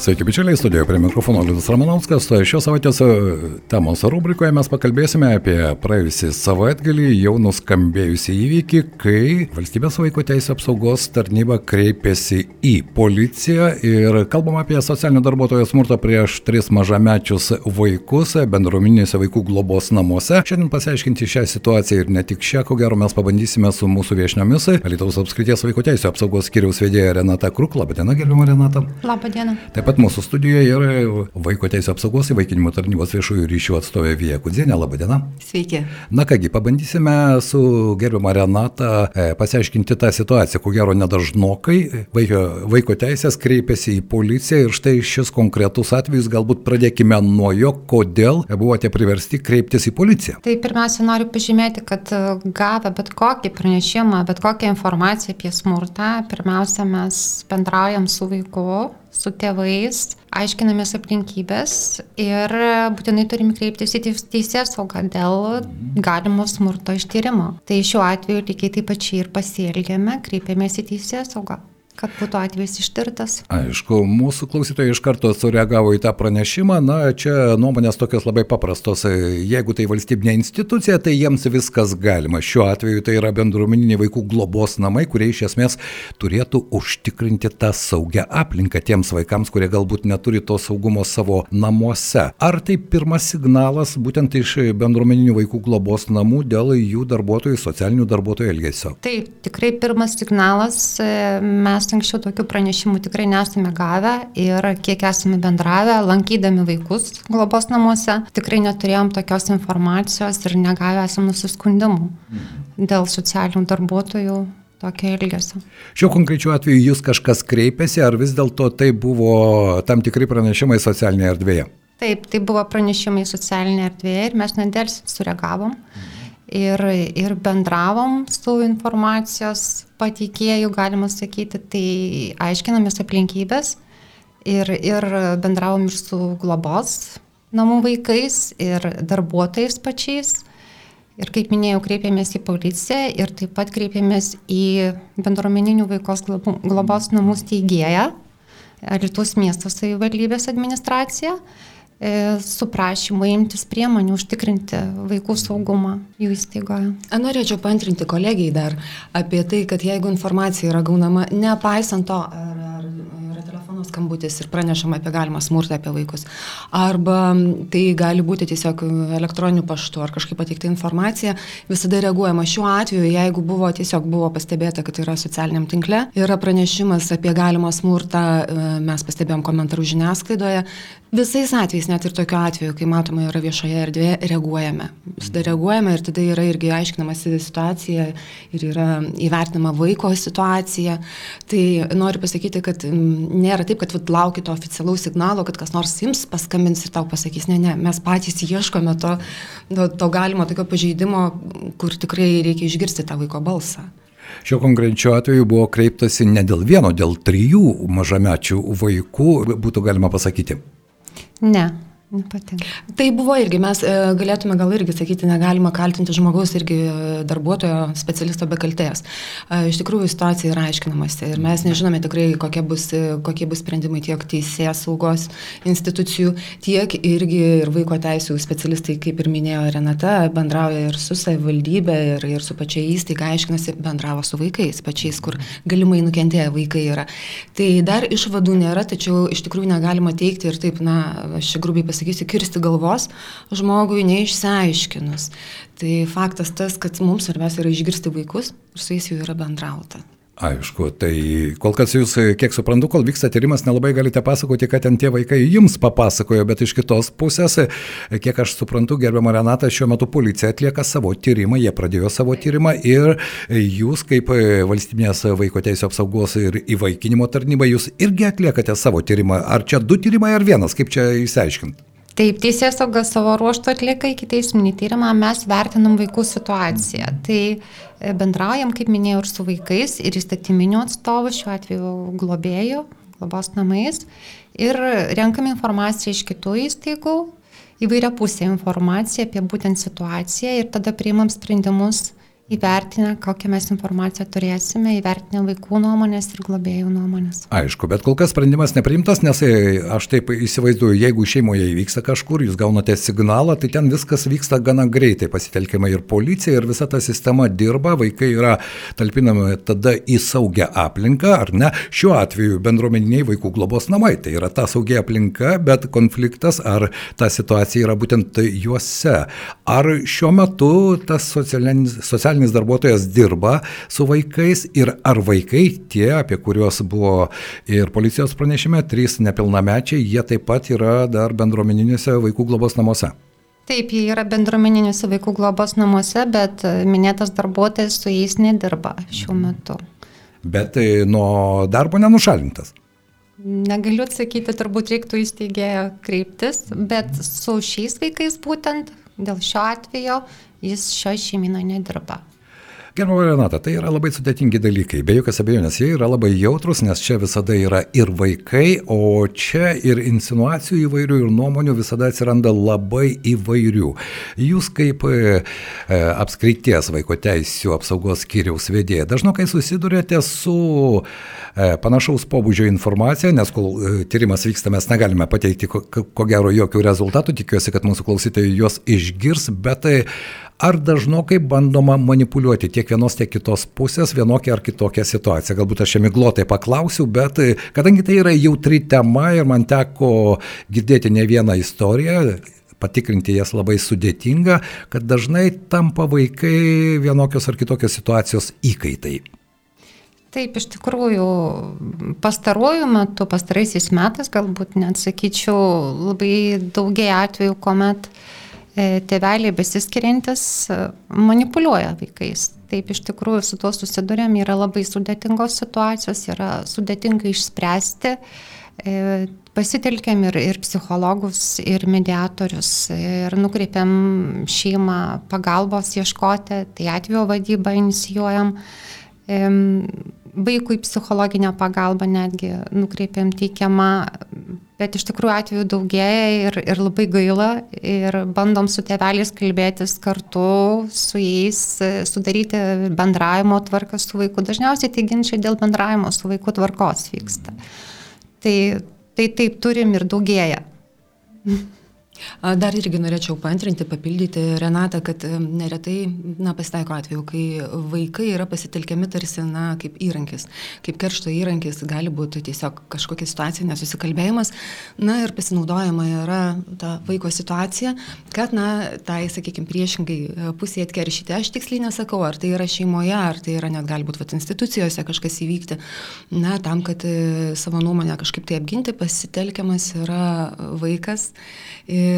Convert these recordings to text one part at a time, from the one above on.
Sveiki, bičiuliai, studijoje prie mikrofono Liudas Ramanauskas. Šios savaitės e, temos rubrikoje mes pakalbėsime apie praėjusį savaitgalį jau nuskambėjusi įvykį, kai Valstybės vaiko teisų apsaugos tarnyba kreipėsi į policiją ir kalbam apie socialinio darbuotojo smurtą prieš tris mažamečius vaikus bendruomeninėse vaikų globos namuose. Šiandien pasiaiškinti šią situaciją ir ne tik šią, ko gero mes pabandysime su mūsų viešniomis. Lietuvos apskrities vaiko teisų apsaugos skiriaus vedėja Renata Kruk. Labadiena, gerbimo Renata. Labadiena. Taip pat mūsų studijoje yra Vaiko teisų apsaugos įvaikinimo tarnybos viešųjų ryšių atstovė Vija Kudzienė. Labadiena. Sveiki. Na kągi, pabandysime su gerbiama Renata e, pasiaiškinti tą situaciją. Ko gero nedažnokai vaiko, vaiko teisės kreipiasi į policiją ir štai šis konkretus atvejis, galbūt pradėkime nuo jo, kodėl buvote priversti kreiptis į policiją. Tai pirmiausia, noriu pažymėti, kad e, gavę bet kokį pranešimą, bet kokią informaciją apie smurtą, pirmiausia, mes bendraujam su vaiku, su tėvais, aiškinamės aplinkybės ir būtinai turime kreiptis į teisės saugą dėl galimo smurto ištyrimo. Tai šiuo atveju lygiai taip pačiai ir pasielgėme, kreipėmės į teisės saugą kad būtų atvejs ištirtas. Aišku, mūsų klausytojai iš karto sureagavo į tą pranešimą. Na, čia nuomonės tokios labai paprastos. Jeigu tai valstybinė institucija, tai jiems viskas galima. Šiuo atveju tai yra bendruomeniniai vaikų globos namai, kurie iš esmės turėtų užtikrinti tą saugią aplinką tiems vaikams, kurie galbūt neturi to saugumo savo namuose. Ar tai pirmas signalas būtent iš bendruomeninių vaikų globos namų dėl jų darbuotojų, socialinių darbuotojų elgesio? Taip, tikrai pirmas signalas. Mes anksčiau tokių pranešimų tikrai nesame gavę ir kiek esame bendravę, lankydami vaikus globos namuose, tikrai neturėjom tokios informacijos ir negavę esame nusiskundimų dėl socialinių darbuotojų tokio elgesio. Šiuo konkrečiu atveju jūs kažkas kreipėsi, ar vis dėlto tai buvo tam tikri pranešimai socialinėje erdvėje? Taip, tai buvo pranešimai socialinėje erdvėje ir mes nedelsiai sureagavom. Mhm ir, ir bendravom su informacijos pateikėjų, galima sakyti, tai aiškinamės aplinkybės ir, ir bendravom ir su globos namų vaikais, ir darbuotojais pačiais. Ir kaip minėjau, kreipėmės į policiją ir taip pat kreipėmės į bendruomeninių vaikos globos namų steigėją, Alitus miesto savivaldybės administraciją su prašymu imtis priemonių užtikrinti vaikų saugumą jų įstaigoje. Norėčiau pantrinti kolegijai dar apie tai, kad jeigu informacija yra gaunama nepaisant to, ar, ar telefono skambutis ir pranešama apie galimą smurtą apie vaikus, arba tai gali būti tiesiog elektroniniu paštu ar kažkaip pateikta informacija, visada reaguojama. Šiuo atveju, jeigu buvo tiesiog buvo pastebėta, kad yra socialiniam tinkle, yra pranešimas apie galimą smurtą, e, mes pastebėjom komentarų žiniasklaidoje, Visais atvejais, net ir tokiu atveju, kai matoma yra viešoje erdvėje, reaguojame. Tada reaguojame ir tada yra irgi aiškinamasi situacija ir yra įvertinama vaiko situacija. Tai noriu pasakyti, kad nėra taip, kad vat, lauki to oficialaus signalo, kad kas nors jums paskambins ir tau pasakys, ne, ne, mes patys ieškome to, to, to galimo tokio pažeidimo, kur tikrai reikia išgirsti tą vaiko balsą. Šiuo konkrečiu atveju buvo kreiptasi ne dėl vieno, dėl trijų mažamečių vaikų, būtų galima pasakyti. Ne, Patinka. Tai buvo irgi, mes e, galėtume gal irgi sakyti, negalima kaltinti žmogaus irgi e, darbuotojo specialisto be kaltės. E, iš tikrųjų situacija yra aiškinamasi ir mes nežinome tikrai, kokie bus, kokie bus sprendimai tiek teisės saugos institucijų, tiek irgi ir vaiko teisų specialistai, kaip ir minėjo Renata, bendrauja ir su savivaldybė, ir, ir su pačia įstaiga, aiškinasi, bendravo su vaikais, pačiais, kur galimai nukentėję vaikai yra. Tai dar išvadų nėra, tačiau iš tikrųjų negalima teikti ir taip, na, aš grubiai pasakysiu, pasakysiu, kirsti galvos žmogui neišsiaiškinus. Tai faktas tas, kad mums svarbiausia yra išgirsti vaikus ir su jais jau yra bendrauta. Aišku, tai kol kas jūs, kiek suprantu, kol vyksta tyrimas, nelabai galite pasakoti, kad ten tie vaikai jums papasakojo, bet iš kitos pusės, kiek aš suprantu, gerbiamą Renatą, šiuo metu policija atlieka savo tyrimą, jie pradėjo savo tyrimą ir jūs kaip valstybinės vaiko teisų apsaugos ir įvaikinimo tarnyba, jūs irgi atliekate savo tyrimą. Ar čia du tyrimai ar vienas, kaip čia įsiaiškinti? Taip, teisės saugas savo ruoštų atlieka iki teisminį tyrimą, mes vertinam vaikų situaciją. Tai e, bendraujam, kaip minėjau, ir su vaikais, ir įstatyminiu atstovu, šiuo atveju globėjų, globos namais, ir renkam informaciją iš kitų įstaigų, įvairia pusė informaciją apie būtent situaciją ir tada priimam sprendimus įvertinę, kokią mes informaciją turėsime, įvertinę vaikų nuomonės ir globėjų nuomonės. Aišku, bet kol kas sprendimas neprimtas, nes e, aš taip įsivaizduoju, jeigu šeimoje įvyksta kažkur, jūs gaunate signalą, tai ten viskas vyksta gana greitai, pasitelkiama ir policija, ir visa ta sistema dirba, vaikai yra talpinami tada į saugią aplinką, ar ne? Šiuo atveju bendruomeniniai vaikų globos namai, tai yra ta saugia aplinka, bet konfliktas ar ta situacija yra būtent juose. Ar šiuo metu tas socialinis, socialinis socialinis darbuotojas dirba su vaikais ir ar vaikai, tie, apie kuriuos buvo ir policijos pranešime, trys nepilnamečiai, jie taip pat yra dar bendruomeniniuose vaikų globos namuose. Taip, jie yra bendruomeniniuose vaikų globos namuose, bet minėtas darbuotojas su jais nedirba šiuo metu. Bet tai nuo darbo nenušalintas. Negaliu atsakyti, turbūt reiktų įsteigėję kreiptis, bet su šiais vaikais būtent dėl šio atvejo jis šio šeimino nedirba. Gerbama Renata, tai yra labai sudėtingi dalykai. Be jokios abejonės, jie yra labai jautrus, nes čia visada yra ir vaikai, o čia ir insinuacijų įvairių, ir nuomonių visada atsiranda labai įvairių. Jūs kaip e, e apskrities vaiko teisų apsaugos skyriaus vedėja dažnokai susidurėte su e, panašaus pobūdžio informacija, nes kol e, tyrimas vyksta, mes negalime pateikti ko, ko gero jokių rezultatų, tikiuosi, kad mūsų klausytojai juos išgirs, bet e, ar dažnokai bandoma manipuliuoti tiek vienos, tiek kitos pusės vienokią ar kitokią situaciją. Galbūt aš čia miglotai paklausiu, bet e, kadangi tai yra jautri tema ir man teko girdėti ne vieną istoriją, patikrinti jas labai sudėtinga, kad dažnai tampa vaikai vienokios ar kitokios situacijos įkaitai. Taip, iš tikrųjų, pastaruoju metu, pastaraisiais metais, galbūt net sakyčiau, labai daugiai atvejų, kuomet uh, tėveliai besiskiriantis e, manipuliuoja vaikais. Taip, iš tikrųjų, su tuo susidurėm, yra labai sudėtingos situacijos, yra sudėtinga išspręsti. E, pasitelkiam ir, ir psichologus, ir mediatorius, ir nukreipiam šeimą pagalbos ieškoti, tai atvejo vadybą inicijuojam vaikui psichologinę pagalbą netgi nukreipiam teikiamą, bet iš tikrųjų atvejų daugėja ir, ir labai gaila ir bandom su tėveliais kalbėtis kartu su jais, sudaryti bendravimo tvarką su vaiku. Dažniausiai tai ginčiai dėl bendravimo su vaiku tvarkos vyksta. Tai, tai taip turim ir daugėja. Dar irgi norėčiau pantrinti, papildyti Renatą, kad neretai na, pasitaiko atveju, kai vaikai yra pasitelkiami tarsi na, kaip įrankis, kaip keršto įrankis, gali būti tiesiog kažkokia situacija, nesusikalbėjimas, na ir pasinaudojama yra ta vaiko situacija, kad, na, tai, sakykime, priešingai e, pusėje atkeršyti. Aš tiksliai nesakau, ar tai yra šeimoje, ar tai yra net galbūt vat, institucijose kažkas įvykti, na, tam, kad e, savo nuomonę kažkaip tai apginti, pasitelkiamas yra vaikas. Ir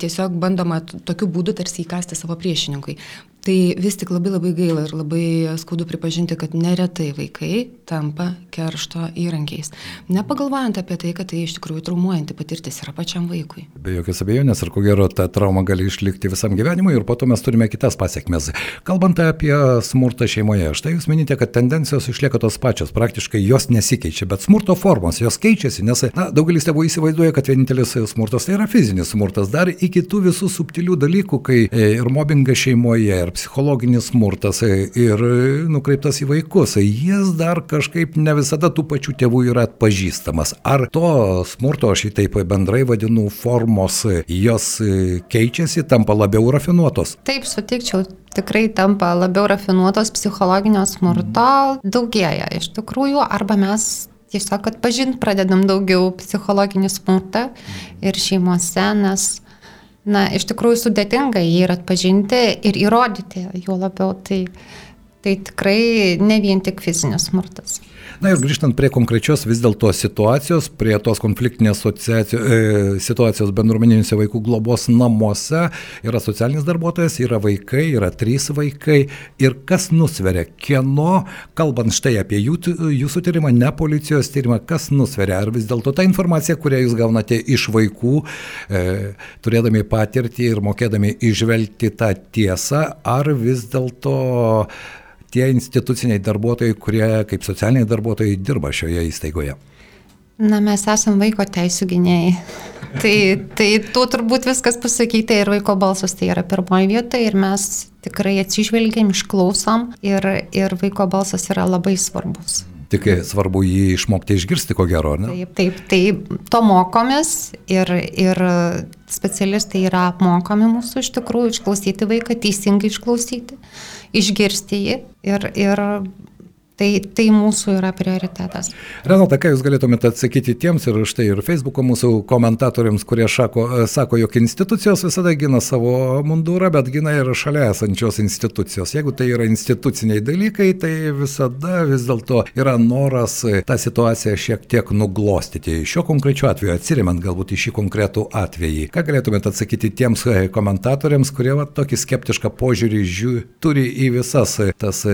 tiesiog bandoma tokiu būdu tarsi įkasti savo priešininkui. Tai vis tik labai labai gaila ir labai skaudu pripažinti, kad neretai vaikai tampa keršto įrankiais. Nepagalvojant apie tai, kad tai iš tikrųjų traumuojanti patirtis yra pačiam vaikui. Be jokios abejonės, ir ko gero ta trauma gali išlikti visam gyvenimui ir po to mes turime kitas pasiekmes. Kalbant apie smurtą šeimoje, štai jūs minite, kad tendencijos išlieka tos pačios, praktiškai jos nesikeičia, bet smurto formos jos keičiasi, nes na, daugelis tėvų įsivaizduoja, kad vienintelis smurtas tai yra fizinis smurtas, dar iki tų visų subtilių dalykų, kai e, ir mobbingas šeimoje, ir ar psichologinis smurtas ir nukreiptas į vaikus, jis dar kažkaip ne visada tų pačių tėvų yra atpažįstamas. Ar to smurto, aš jį taip bendrai vadinu, formos, jos keičiasi, tampa labiau rafinuotos? Taip, sutikčiau, tikrai tampa labiau rafinuotos psichologinio smurto, daugėja iš tikrųjų, arba mes tiesiog atpažint pradedam daugiau psichologinį smurtą ir šeimose, nes na, iš tikrųjų sudėtinga jį ir atpažinti ir įrodyti, jo labiau tai, tai tikrai ne vien tik fizinis smurtas. Na ir grįžtant prie konkrečios vis dėlto situacijos, prie tos konfliktinės e, situacijos bendruomeniniuose vaikų globos namuose, yra socialinis darbuotojas, yra vaikai, yra trys vaikai. Ir kas nusveria, kieno, kalbant štai apie jų, jūsų tyrimą, ne policijos tyrimą, kas nusveria, ar vis dėlto ta informacija, kurią jūs gaunate iš vaikų, e, turėdami patirtį ir mokėdami išvelgti tą tiesą, ar vis dėlto tie instituciniai darbuotojai, kurie kaip socialiniai darbuotojai dirba šioje įstaigoje? Na, mes esame vaiko teisų gynėjai. tai, tai tu turbūt viskas pasakyta ir vaiko balsas tai yra pirmoji vieta ir mes tikrai atsižvelgiam, išklausom ir, ir vaiko balsas yra labai svarbus. Tik svarbu jį išmokti išgirsti, ko gero, ne? Taip, taip, tai to mokomės ir, ir specialistai yra apmokomi mūsų iš tikrųjų išklausyti vaiką, teisingai išklausyti, išgirsti jį ir, ir Tai, tai mūsų yra prioritetas. Renata, ką Jūs galėtumėte atsakyti tiems ir štai ir Facebook'o mūsų komentatoriams, kurie šako, sako, jog institucijos visada gina savo mundurą, bet gina ir šalia esančios institucijos. Jeigu tai yra instituciniai dalykai, tai visada vis dėlto yra noras tą situaciją šiek tiek nuglostyti. Šiuo konkrečiu atveju, atsirimant galbūt į šį konkretų atvejį, ką galėtumėte atsakyti tiems komentatoriams, kurie va, tokį skeptišką požiūrį žiū, turi į visas tas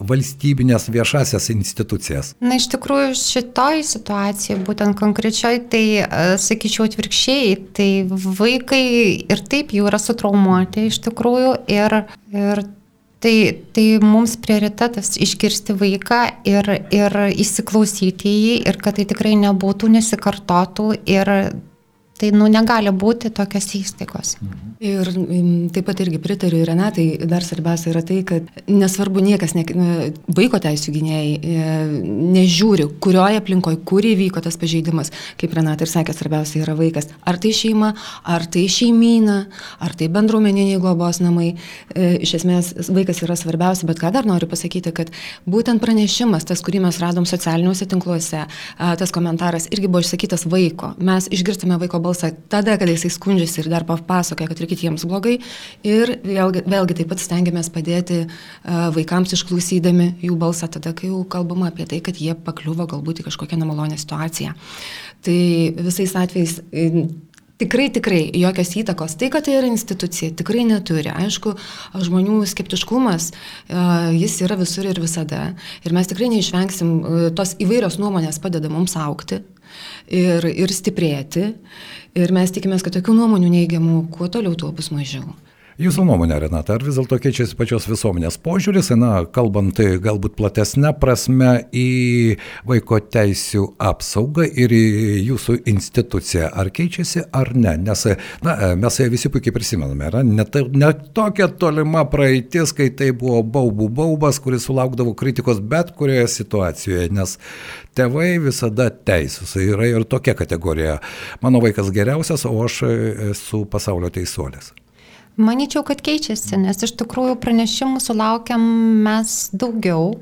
valstybinės viešas viešasias institucijas? Na, iš tikrųjų, šitoj situacijai, būtent konkrečioj, tai e, sakyčiau atvirkščiai, tai vaikai ir taip jau yra sutraumuoti iš tikrųjų ir, ir Tai, tai mums prioritetas išgirsti vaiką ir, ir įsiklausyti į jį ir kad tai tikrai nebūtų, nesikartotų ir tai nu, negali būti tokios įstaigos. Mhm. Ir taip pat irgi pritariu Renatai, dar svarbiausia yra tai, kad nesvarbu niekas, ne, vaiko teisų gynėjai e, nežiūri, kurioje aplinkoje, kur įvyko tas pažeidimas, kaip Renata ir sakė, svarbiausia yra vaikas. Ar tai šeima, ar tai šeimyna, ar tai bendruomeniniai globos namai. E, iš esmės vaikas yra svarbiausia, bet ką dar noriu pasakyti, kad būtent pranešimas, tas, kurį mes radom socialiniuose tinkluose, tas komentaras irgi buvo išsakytas vaiko. Mes išgirstame vaiko balsą tada, kada jisai skundžiasi ir dar papasakoja, kad reikia kitiems blogai. Ir vėlgi, vėlgi taip pat stengiamės padėti vaikams išklausydami jų balsą tada, kai jau kalbama apie tai, kad jie pakliuvo galbūt į kažkokią nemalonę situaciją. Tai visais atvejais Tikrai, tikrai jokios įtakos. Tai, kad tai yra institucija, tikrai neturi. Aišku, žmonių skeptiškumas, jis yra visur ir visada. Ir mes tikrai neišvengsim, tos įvairios nuomonės padeda mums aukti ir, ir stiprėti. Ir mes tikimės, kad tokių nuomonių neigiamų kuo toliau, tuo bus mažiau. Jūsų nuomonė, Renata, ar vis dėlto keičiasi pačios visuomenės požiūris, na, kalbant tai galbūt platesnė prasme į vaiko teisų apsaugą ir į jūsų instituciją, ar keičiasi ar ne? Nes, na, mes visi puikiai prisimename, yra ne, ne tokia tolima praeitis, kai tai buvo baubų baubas, kuris sulaukdavo kritikos bet kurioje situacijoje, nes tėvai visada teisūs, yra ir tokia kategorija. Mano vaikas geriausias, o aš esu pasaulio teisuolis. Maničiau, kad keičiasi, nes iš tikrųjų pranešimų sulaukiam mes daugiau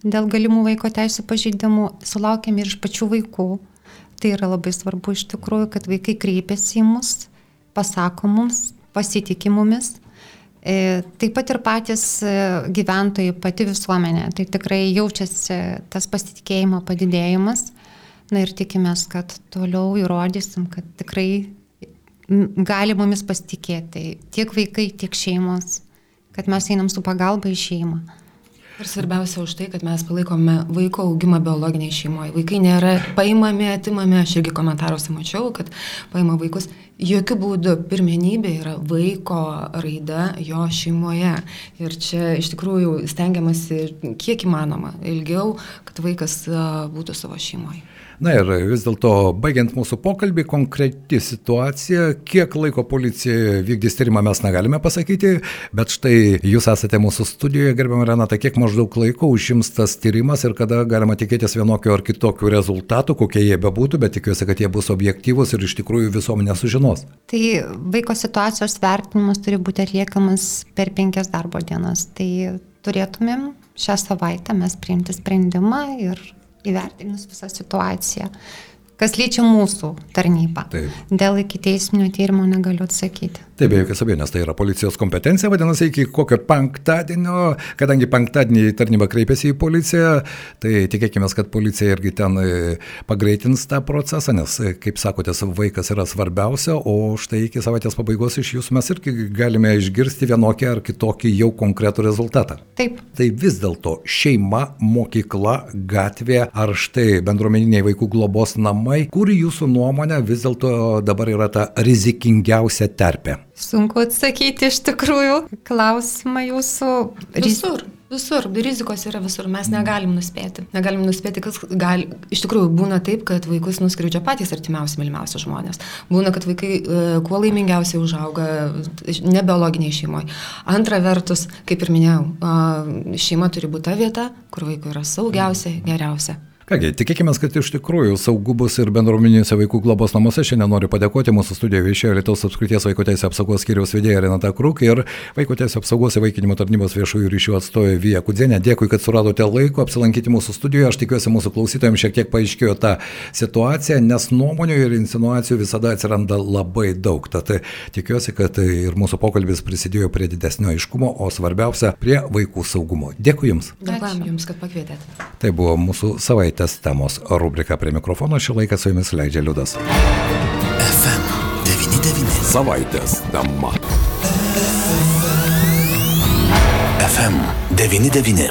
dėl galimų vaiko teisų pažeidimų, sulaukiam ir iš pačių vaikų. Tai yra labai svarbu iš tikrųjų, kad vaikai kreipiasi į mus, pasako mums, pasitikė mumis. E, taip pat ir patys e, gyventojai, pati visuomenė, tai tikrai jaučiasi tas pasitikėjimo padidėjimas. Na ir tikimės, kad toliau įrodysim, kad tikrai gali mumis pasitikėti tiek vaikai, tiek šeimos, kad mes einam su pagalba į šeimą. Ir svarbiausia už tai, kad mes palaikome vaiko augimą biologiniai šeimoje. Vaikai nėra paimami, atimami, aš irgi komentaruose mačiau, kad paima vaikus. Jokių būdų pirmenybė yra vaiko raida jo šeimoje. Ir čia iš tikrųjų stengiamasi kiek įmanoma ilgiau, kad vaikas būtų savo šeimoje. Na ir vis dėlto, baigiant mūsų pokalbį, konkreti situacija, kiek laiko policija vykdys tyrimą mes negalime pasakyti, bet štai jūs esate mūsų studijoje, gerbiamą Renatą, kiek maždaug laiko užims tas tyrimas ir kada galima tikėtis vienokio ar kitokio rezultatų, kokie jie bebūtų, bet tikiuosi, kad jie bus objektyvūs ir iš tikrųjų visuomenė sužinos. Tai vaiko situacijos vertinimas turi būti atliekamas per penkias darbo dienas. Tai turėtumėm šią savaitę mes priimti sprendimą ir įvertinus visą situaciją. Kas liečia mūsų tarnybą. Taip. Dėl iki teisminio tyrimo negaliu atsakyti. Taip, be jokios abejonės, tai yra policijos kompetencija, vadinasi, iki kokio penktadienio, kadangi penktadienį tarnyba kreipėsi į policiją, tai tikėkime, kad policija irgi ten e, pagreitins tą procesą, nes, e, kaip sakote, vaikas yra svarbiausia, o štai iki savaitės pabaigos iš jūsų mes irgi galime išgirsti vienokį ar kitokį jau konkretų rezultatą. Taip. Tai vis dėlto šeima, mokykla, gatvė ar štai bendruomeniniai vaikų globos namai, kur jūsų nuomonė vis dėlto dabar yra ta rizikingiausia terpė? Sunku atsakyti iš tikrųjų klausimą jūsų. Visur. Visur, rizikos yra visur, mes negalim nuspėti. Negalim nuspėti, kas gali. Iš tikrųjų, būna taip, kad vaikus nuskriaudžia patys artimiausi, mylimiausi žmonės. Būna, kad vaikai e, kuo laimingiausiai užauga nebiologiniai šeimoje. Antra vertus, kaip ir minėjau, šeima turi būti ta vieta, kur vaikui yra saugiausia, geriausia. Kągi, tikėkime, kad iš tikrųjų saugu bus ir bendruomeninėse vaikų globos namuose. Šiandien noriu padėkoti mūsų studijoje viešėjo Lietuvos apskrities vaiko teisės apsaugos skyriaus vedėja Renata Kruk ir vaiko teisės apsaugos įvaikinimo tarnybos viešųjų ryšių atstovė Vija Kudzenė. Dėkui, kad suradote laiko apsilankyti mūsų studijoje. Aš tikiuosi, mūsų klausytojams šiek tiek paaiškėjo ta situacija, nes nuomonių ir insinuacijų visada atsiranda labai daug. Tad tikiuosi, kad ir mūsų pokalbis prisidėjo prie didesnio aiškumo, o svarbiausia, prie vaikų saugumo. Dėkui Jums. Dėkui Jums, kad pakvietėte. Tai buvo mūsų savaitė savaitės temos rubrika prie mikrofono šį laiką su jumis leidžia Liudas. FM99. Savaitės tema. FM99.